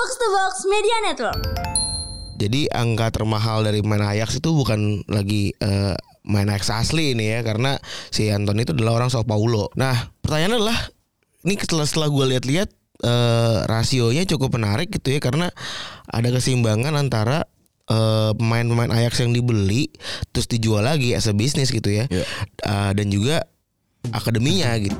Box to Box Media Network. Jadi angka termahal dari main Ajax itu bukan lagi eh, main Ajax asli ini ya karena si Anton itu adalah orang Sao Paulo. Nah pertanyaannya adalah ini setelah setelah gue lihat-lihat eh, rasionya cukup menarik gitu ya karena ada keseimbangan antara eh, pemain-pemain Ajax yang dibeli terus dijual lagi as a bisnis gitu ya Iya. Eh, dan juga akademinya gitu.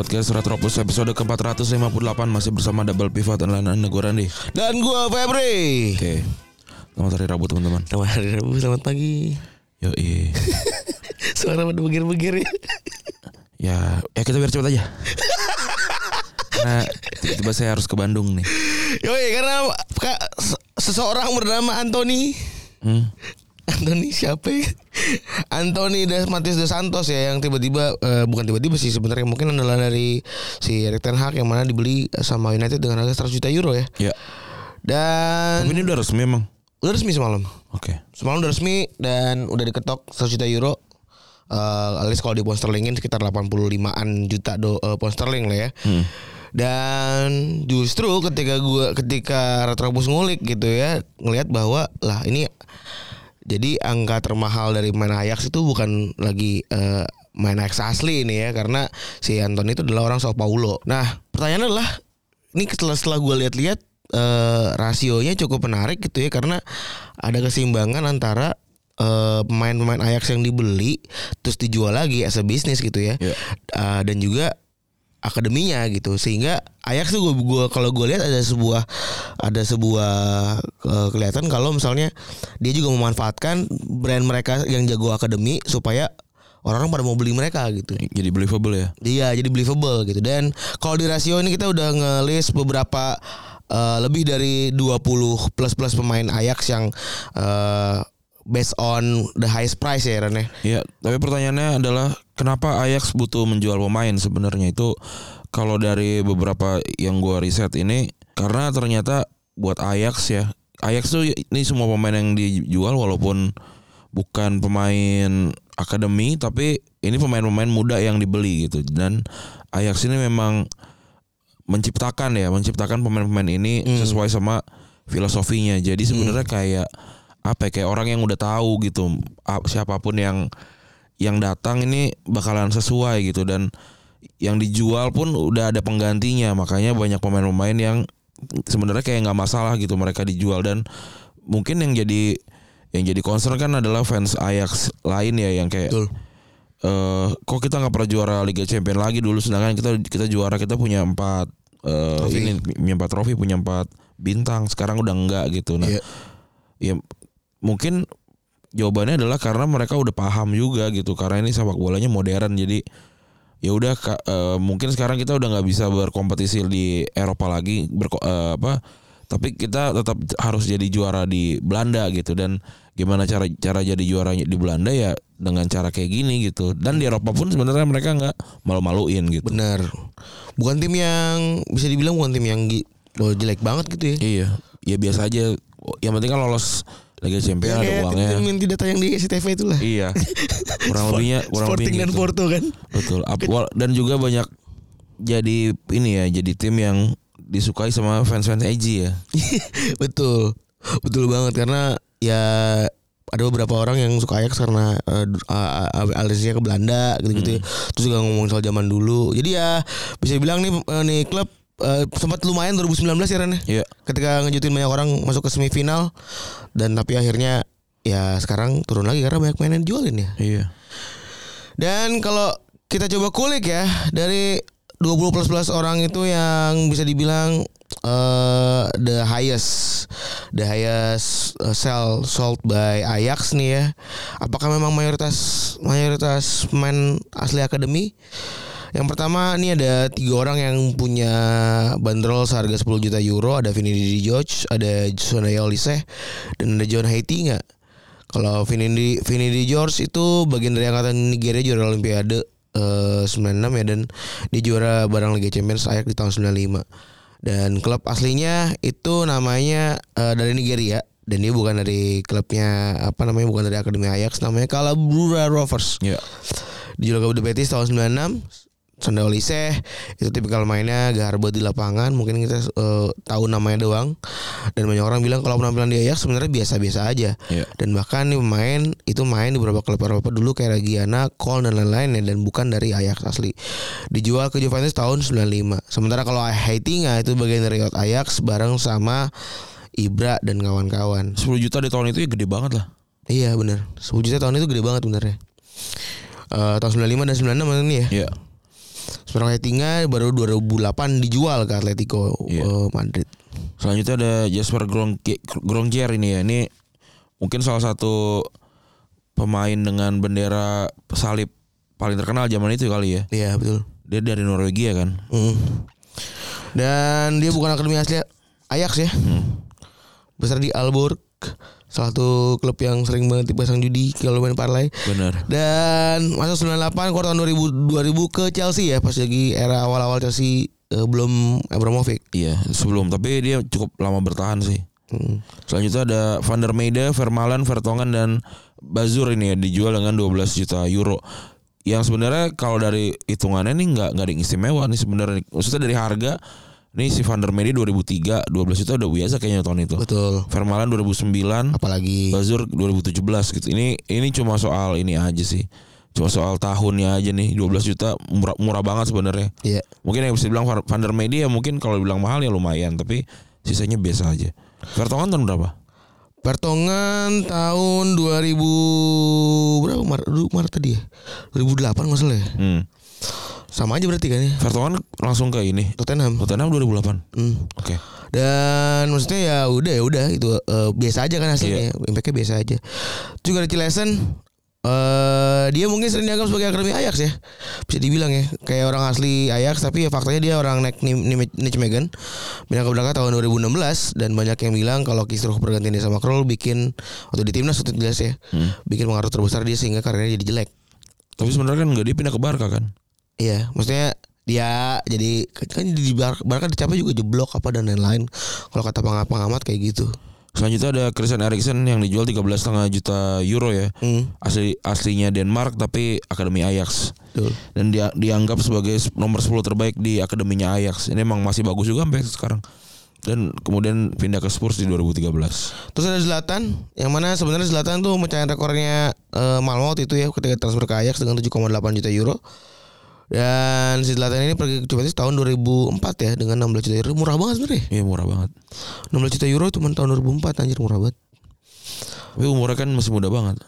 Podcast Retropus episode ke-458 masih bersama Double Pivot dan Lana Negorandi. Dan gue Febri. Oke. Selamat hari Rabu teman-teman. Selamat hari Rabu, selamat pagi. Yo Suara pada begir-begir ya. ya, ya kita biar cepet aja. Karena tiba-tiba saya harus ke Bandung nih. Yoi karena Kak, se- seseorang bernama Anthony Hmm. Anthony siapa ya? Anthony Das Matius dos Santos ya yang tiba-tiba eh, bukan tiba-tiba sih sebenarnya mungkin adalah dari si Erik Ten Hag yang mana dibeli sama United dengan harga 100 juta euro ya. Ya. Dan Tapi ini udah resmi emang. udah resmi semalam. Oke. Semalam udah resmi dan udah diketok 100 juta euro. Eh alias kalau di pound sterlingin sekitar 85-an juta do, eh, pound sterling lah ya. Hmm. Dan justru ketika gua ketika Retrobus ngulik gitu ya, ngelihat bahwa lah ini jadi angka termahal dari main Ajax itu bukan lagi eh, main Ajax asli ini ya karena si Anton itu adalah orang Sao Paulo. Nah, pertanyaannya adalah ini setelah setelah gue lihat-lihat eh, rasionya cukup menarik gitu ya karena ada keseimbangan antara eh, pemain-pemain Ajax yang dibeli terus dijual lagi as a bisnis gitu ya. Iya. Eh, dan juga akademinya gitu sehingga Ajax tuh gua, gua kalau gue lihat ada sebuah ada sebuah eh, kelihatan kalau misalnya dia juga memanfaatkan brand mereka yang jago akademi supaya orang-orang pada mau beli mereka gitu. Jadi believable ya. Iya, jadi believable gitu. Dan kalau di rasio ini kita udah nge-list beberapa eh, lebih dari 20 plus-plus pemain Ajax yang eh, based on the highest price ya Ren ya. Iya, tapi pertanyaannya adalah kenapa Ajax butuh menjual pemain sebenarnya itu kalau dari beberapa yang gua riset ini karena ternyata buat Ajax ya Ajax tuh ini semua pemain yang dijual walaupun bukan pemain akademi tapi ini pemain-pemain muda yang dibeli gitu dan Ajax ini memang menciptakan ya menciptakan pemain-pemain ini Hmm. sesuai sama filosofinya jadi sebenarnya kayak apa ya, kayak orang yang udah tahu gitu siapa pun yang yang datang ini bakalan sesuai gitu dan yang dijual pun udah ada penggantinya makanya banyak pemain-pemain yang sebenarnya kayak nggak masalah gitu mereka dijual dan mungkin yang jadi yang jadi concern kan adalah fans Ajax lain ya yang kayak Betul. eh kok kita nggak pernah juara Liga Champion lagi dulu sedangkan kita kita juara kita punya empat Trofi. ini punya empat trofi punya empat bintang sekarang udah enggak gitu nah Iya. ya mungkin jawabannya adalah karena mereka udah paham juga gitu. Karena ini sepak bolanya modern jadi ya udah eh, mungkin sekarang kita udah nggak bisa berkompetisi di Eropa lagi berko, eh, apa tapi kita tetap harus jadi juara di Belanda gitu. Dan gimana cara cara jadi juara di Belanda ya dengan cara kayak gini gitu. Dan di Eropa pun sebenarnya mereka nggak malu-maluin gitu. Benar. Bukan tim yang bisa dibilang bukan tim yang jelek banget gitu ya. iya. Ya biasa aja. Yang penting kan lolos Liga Champions ada kayak uangnya yang tidak tayang di SCTV itulah. Iya. Kurang lebihnya kurang Sporting lebih dan gitu. Porto kan. Betul. Dan juga banyak jadi ini ya, jadi tim yang disukai sama fans-fans Eji ya. Betul. Betul banget karena ya ada beberapa orang yang suka Ajax karena uh, alisnya ke Belanda gitu-gitu. ya. Terus juga ngomongin soal zaman dulu. Jadi ya bisa dibilang nih eh, nih klub eh, sempat lumayan 2019 ya Ren ya. Iya. Ketika ngejutin banyak orang masuk ke semifinal dan tapi akhirnya ya sekarang turun lagi karena banyak main yang jualin ya. Iya. Dan kalau kita coba kulik ya dari 20 plus plus orang itu yang bisa dibilang eh the highest the highest uh, sell sold by Ajax nih ya. Apakah memang mayoritas mayoritas pemain asli akademi? Yang pertama ini ada tiga orang yang punya bandrol seharga 10 juta euro. Ada Vinny George, ada Sonaya Olise, dan ada John Haiti nggak? Kalau Vinny Vinny George itu bagian dari angkatan Nigeria juara Olimpiade eh, 96 ya dan dia juara barang Liga Champions Ajax di tahun 95. Dan klub aslinya itu namanya eh, dari Nigeria dan dia bukan dari klubnya apa namanya bukan dari akademi Ajax namanya Calabria Rovers. Ya. Dijual ke Udah Betis tahun 96 Sonda Olise itu tipikal mainnya gak harba di lapangan mungkin kita eh, tahu namanya doang. Dan banyak orang bilang kalau penampilan di Ajax sebenarnya biasa-biasa aja. Iya. dan bahkan nih pemain itu main di beberapa klub Eropa dulu kayak Regiana, Köln dan lain-lain ya, dan bukan dari Ajax asli. Dijual ke Juventus tahun 95 sementara kalau Heitinga itu bagian dari Ajax bareng sama Ibra dan kawan-kawan. 10 juta di tahun itu ya gede banget lah. iya bener. 10 juta tahun itu gede banget benernya Eh, tahun 95 dan 96 ini ya? Iya. Sementara Heitinga baru 2008 dijual ke Atletico Iya. eh, Madrid. Selanjutnya ada Jasper Grongkier ini ya. Ini mungkin salah satu pemain dengan bendera salib paling terkenal zaman itu kali ya. Iya betul. Dia dari Norwegia kan. Mm. Dan dia bukan akademi asli Ajax ya. Hmm. Besar di Aalborg. Salah satu klub yang sering banget dipasang judi kalau main parlay. Benar. Dan masuk 98 keluar tahun 2000 2000 ke Chelsea ya pas lagi era awal-awal Chelsea eh, belum Abramovich. Iya, sebelum tapi dia cukup lama bertahan sih. Hmm. Selanjutnya ada Van der Meide, Vermaelen, Vertonghen dan Bazur ini ya dijual dengan 12 juta euro. Yang sebenarnya kalau dari hitungannya nih nggak nggak ada yang istimewa nih sebenarnya. Maksudnya dari harga nih si Van der Meide 2003 12 juta udah biasa kayaknya tahun itu. Betul. Vermaelen 2009, Apalagi Bazur 2017 gitu. Ini ini cuma soal ini aja sih. Cuma soal tahunnya aja nih 12 juta murah, murah banget sebenarnya. Iya. Mungkin yang bisa dibilang Van der Meide ya mungkin kalau dibilang mahal ya lumayan tapi sisanya biasa aja. Vertonghen tahun berapa? Pertongan tahun 2000 berapa Maret, Maret tadi ya? 2008 nggak salah ya? Hmm. Sama aja berarti kan ya? Vertonghen langsung ke ini. Tottenham. Tottenham 2008. Hmm. Oke. Dan maksudnya ya udah ya udah itu eh, biasa aja kan hasilnya. Impactnya biasa aja. Juga Richie Lesen eh dia mungkin sering dianggap sebagai akademi Ajax ya. Bisa dibilang ya, kayak orang asli Ajax tapi ya faktanya dia orang naik Nijmegen. Pindah ke Braga tahun 2016 dan banyak yang bilang kalau kisruh pergantian dia sama Krul bikin waktu di timnas waktu itu jelas ya. Hmm. Bikin pengaruh terbesar dia sehingga karirnya jadi jelek. Tapi sebenarnya kan nggak dia pindah ke Barca kan? Iya, maksudnya dia jadi kan di Bar- Barca dicapai juga jeblok apa dan lain-lain. Kalau kata pengamat kayak gitu. Selanjutnya ada Christian Eriksen yang dijual 13,5 juta euro ya. Hmm, Asli aslinya Denmark tapi akademi Ajax. betul. Dan dia dianggap sebagai nomor 10 terbaik di akademinya Ajax. Ini emang masih bagus juga sampai sekarang. Dan kemudian pindah ke Spurs di 2013. Terus ada Zlatan, yang mana sebenarnya Zlatan tuh mecahin rekornya eh, Malmo itu ya ketika transfer ke Ajax dengan 7,8 juta euro. Dan si Zlatan ini pergi ke Juventus tahun 2004 ya dengan 16 juta euro. Murah banget sebenarnya. Iya murah banget. 16 juta euro cuma tahun 2004 anjir murah banget. Tapi umurnya kan masih muda banget.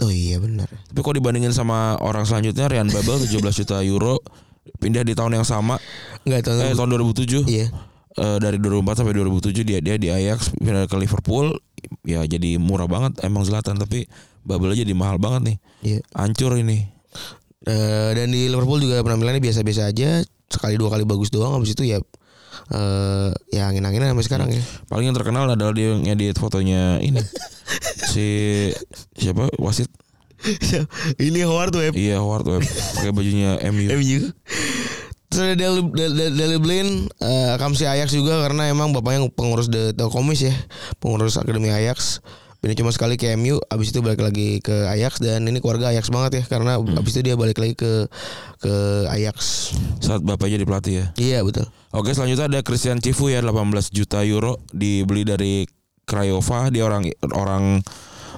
Oh iya benar. Tapi kalau dibandingin sama orang selanjutnya Ryan Babel 17 juta euro pindah di tahun yang sama Enggak tahun eh, tahun 2007 Iya. Eh, dari 2004 sampai 2007 dia dia di Ajax pindah ke Liverpool ya jadi murah banget emang Zlatan tapi Babel aja jadi mahal banget nih Iya. hancur ini Eh, dan di Liverpool juga penampilannya biasa-biasa aja. Sekali dua kali bagus doang habis itu ya eh ya angin-anginan sampai sekarang ya. Paling yang terkenal adalah dia yang ngedit fotonya ini. Si siapa? Wasit? Ini Howard tuh iya Howard Webb. Pakai bajunya MU MU Terus ada Deli Blin eh, Kamsi Ajax juga karena emang bapaknya pengurus The Telkomis ya Pengurus Akademi Ajax Pindah cuma sekali ke MU Abis itu balik lagi ke Ajax Dan ini keluarga Ajax banget ya Karena abis itu dia balik lagi ke ke Ajax. Saat bapaknya jadi pelatih ya? Iya betul. Oke selanjutnya ada Christian Cifu ya 18 juta euro dibeli dari Craiova. Dia orang orang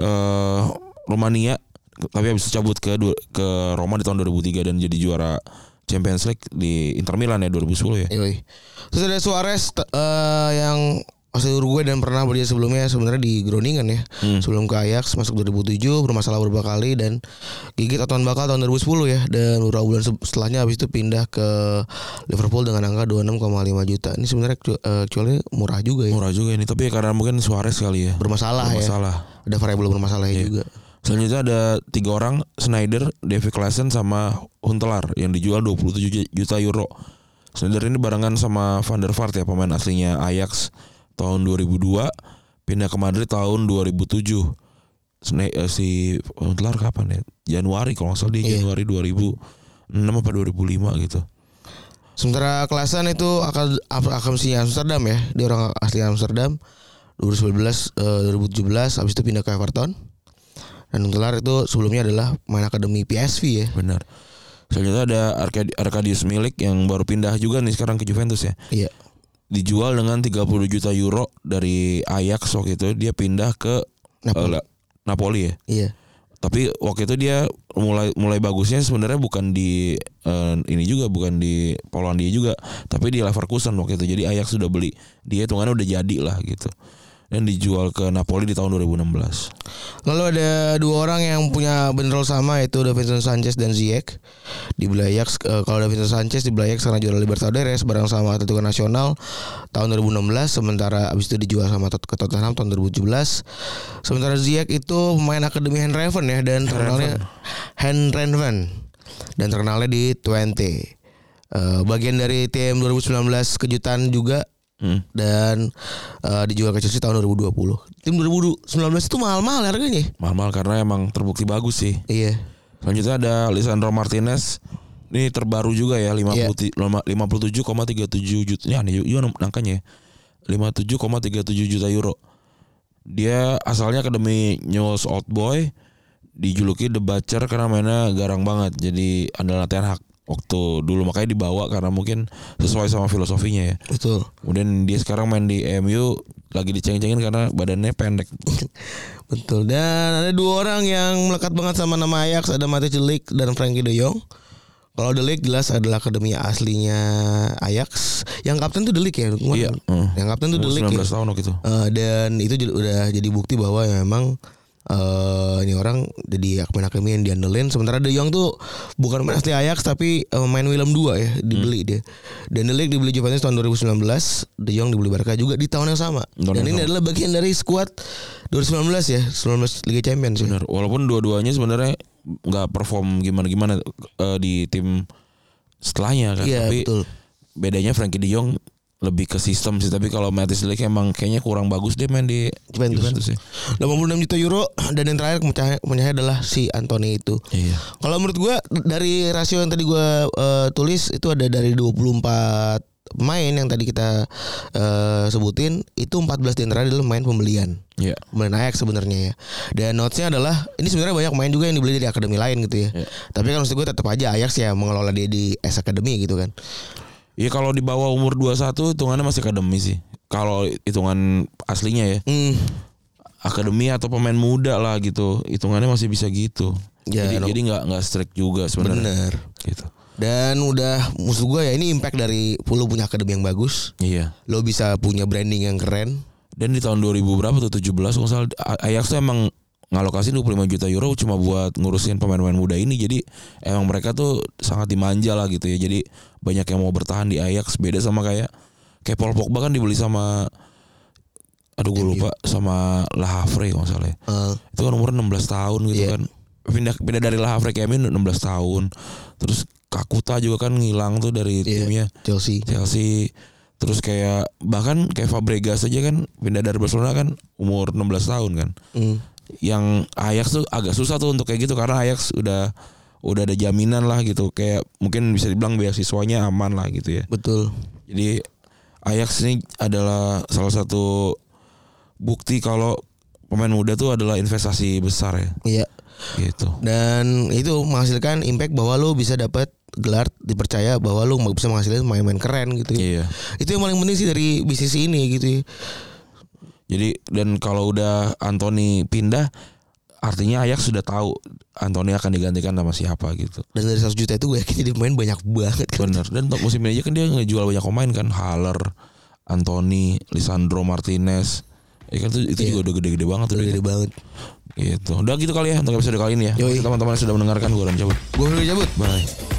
eh Rumania. Tapi habis itu cabut ke ke Roma di tahun 2003 dan jadi juara Champions League di Inter Milan ya 2010 ya. Yoi. Terus ada Suarez eh, yang asli Uruguay dan pernah berdia sebelumnya sebenarnya di Groningen ya. Hmm. Sebelum ke Ajax masuk 2007 bermasalah beberapa kali dan gigit aturan bakal tahun 2010 ya dan beberapa bulan se- setelahnya habis itu pindah ke Liverpool dengan angka 26,5 juta. Ini sebenarnya eh, actually murah juga ya. Murah juga ini tapi ya karena mungkin Suarez kali ya. Bermasalah, ya. Bermasalah. Ada variabel bermasalahnya Iya. juga. Selanjutnya ada tiga orang Snyder, David Klaassen sama Huntelaar yang dijual 27 ju- juta euro. Snyder ini barengan sama Van der Vaart ya pemain aslinya Ajax tahun 2002 pindah ke Madrid tahun 2007. Sne- eh, si Huntelaar kapan ya? Januari kalau nggak salah dia Iya. Januari 2006 apa 2005 gitu. Sementara Klasen itu akan akamsi Amsterdam ya. Dia orang asli Amsterdam. 2019 eh, 2017 habis itu pindah ke Everton. Dan Huntelaar itu sebelumnya adalah main akademi PSV ya. Benar. Selanjutnya ada Arkadi- Arkadius Milik yang baru pindah juga nih sekarang ke Juventus ya. Iya. Dijual dengan 30 juta euro dari Ajax waktu itu dia pindah ke Napoli. La- Napoli ya. Iya. Tapi waktu itu dia mulai mulai bagusnya sebenarnya bukan di eh, ini juga bukan di Polandia juga, tapi di Leverkusen waktu itu. Jadi Ajax sudah beli dia hitungannya udah jadi lah gitu. Dan dijual ke Napoli di tahun 2016. Lalu ada dua orang yang punya bandrol sama yaitu Davinson Sanchez dan Ziyech di Ajax. Eh, kalau Davinson Sanchez di Ajax karena juara Libertadores bareng sama Atletico Nacional tahun 2016 sementara abis itu dijual sama ke Tottenham tahun 2017. Sementara Ziyech itu pemain akademi Henreven ya dan terkenalnya Henreven dan terkenalnya di Twente. Eh, bagian dari tim 2019 kejutan juga Hmm. dan eh, dijual ke Chelsea tahun 2020. Tim 2019 itu mahal-mahal harganya. Mahal-mahal karena emang terbukti bagus sih. Iya. Selanjutnya ada Lisandro Martinez. Ini terbaru juga ya 50 ti- lima- 57,37 juta. Ini aneh juga angkanya ya. 57,37 juta euro. Dia asalnya akademi Newell's Old Boy dijuluki The Butcher karena mainnya garang banget. Jadi andalan Ten Hag waktu dulu makanya dibawa karena mungkin sesuai sama filosofinya ya. Betul. Kemudian dia sekarang main di MU lagi diceng-cengin karena badannya pendek. Betul. Dan ada dua orang yang melekat banget sama nama Ajax, ada Matthijs de Ligt dan Frankie de Jong. Kalau de Ligt jelas adalah akademi aslinya Ajax. Yang kapten tuh de Ligt ya. Kemarin. Iya. Yang kapten tuh de Ligt 19 ya. tahun waktu itu. Eh, dan itu udah jadi bukti bahwa ya memang eh ini orang jadi akademi akademi yang diandelin sementara De Jong tuh bukan main asli Ajax tapi eh, main Willem II ya dibeli dia dan De Ligt dibeli Juventus tahun 2019 De Jong dibeli Barca juga di tahun yang sama Tahun dan yang ini adalah bagian dari skuad 2019 ya 19 Liga Champions ya. Walaupun dua-duanya sebenarnya nggak perform gimana-gimana eh, di tim setelahnya kan. Iya Tapi betul. bedanya Frankie De Jong lebih ke sistem sih. Tapi kalau de Ligt emang kayaknya kurang bagus dia main di Juventus. Juventus ya. 86 juta euro dan yang terakhir pemecahnya adalah si Anthony itu. Iya. Kalau menurut gua dari rasio yang tadi gua eh, tulis itu ada dari 24 pemain yang tadi kita eh, sebutin itu 14 di antara adalah pemain pembelian. Iya. Pembelian Ajax sebenarnya ya. Dan notesnya adalah ini sebenarnya banyak pemain juga yang dibeli dari akademi lain gitu ya. Iya. Tapi kan maksud gue tetap aja Ajax ya mengelola dia di S Academy gitu kan. Iya kalau di bawah umur 21 hitungannya masih akademi sih. Kalau hitungan aslinya ya, Hmm. akademi atau pemain muda lah gitu. Hitungannya masih bisa gitu. Ya, jadi jadi nggak nggak strict juga sebenarnya. Bener. Gitu. Dan udah musuh gue ya ini impact dari lu punya akademi yang bagus. Iya. Lo bisa punya branding yang keren. Dan di tahun 2000 berapa tuh 17 kalau salah Ajax tuh emang ngalokasin 25 juta euro cuma buat ngurusin pemain-pemain muda ini jadi emang mereka tuh sangat dimanja lah gitu ya jadi banyak yang mau bertahan di Ajax beda sama kayak kayak Paul Pogba kan dibeli sama aduh gue lupa sama La Havre kalau salah ya. Eh, itu kan umur 16 tahun gitu Iya. kan pindah pindah dari La Havre ke MU 16 tahun terus Kakuta juga kan ngilang tuh dari Iya. timnya Chelsea. Chelsea terus kayak bahkan kayak Fabregas aja kan pindah dari Barcelona kan umur 16 tahun kan Hmm. Yang Ajax tuh agak susah tuh untuk kayak gitu karena Ajax udah udah ada jaminan lah gitu kayak mungkin bisa dibilang beasiswanya aman lah gitu ya Betul. jadi Ajax ini adalah salah satu bukti kalau pemain muda tuh adalah investasi besar ya Iya. gitu Dan itu menghasilkan impact bahwa lo bisa dapat gelar dipercaya bahwa lo bisa menghasilkan main-main keren gitu. ya. iya Itu yang paling penting sih dari bisnis ini gitu. ya. Jadi dan kalau udah Anthony pindah artinya Ajax sudah tahu Anthony akan digantikan sama siapa gitu Dan dari 100 juta itu gue yakin jadi pemain banyak banget kan. Bener Dan untuk musim ini aja kan dia ngejual banyak pemain kan Haller Anthony Lisandro Martinez Ya kan itu, itu Iya. juga udah gede-gede banget Udah gede banget. gitu. Udah gitu kali ya untuk episode kali ini ya. Teman-teman sudah mendengarkan gue dan cabut. Gue udah cabut. Bye.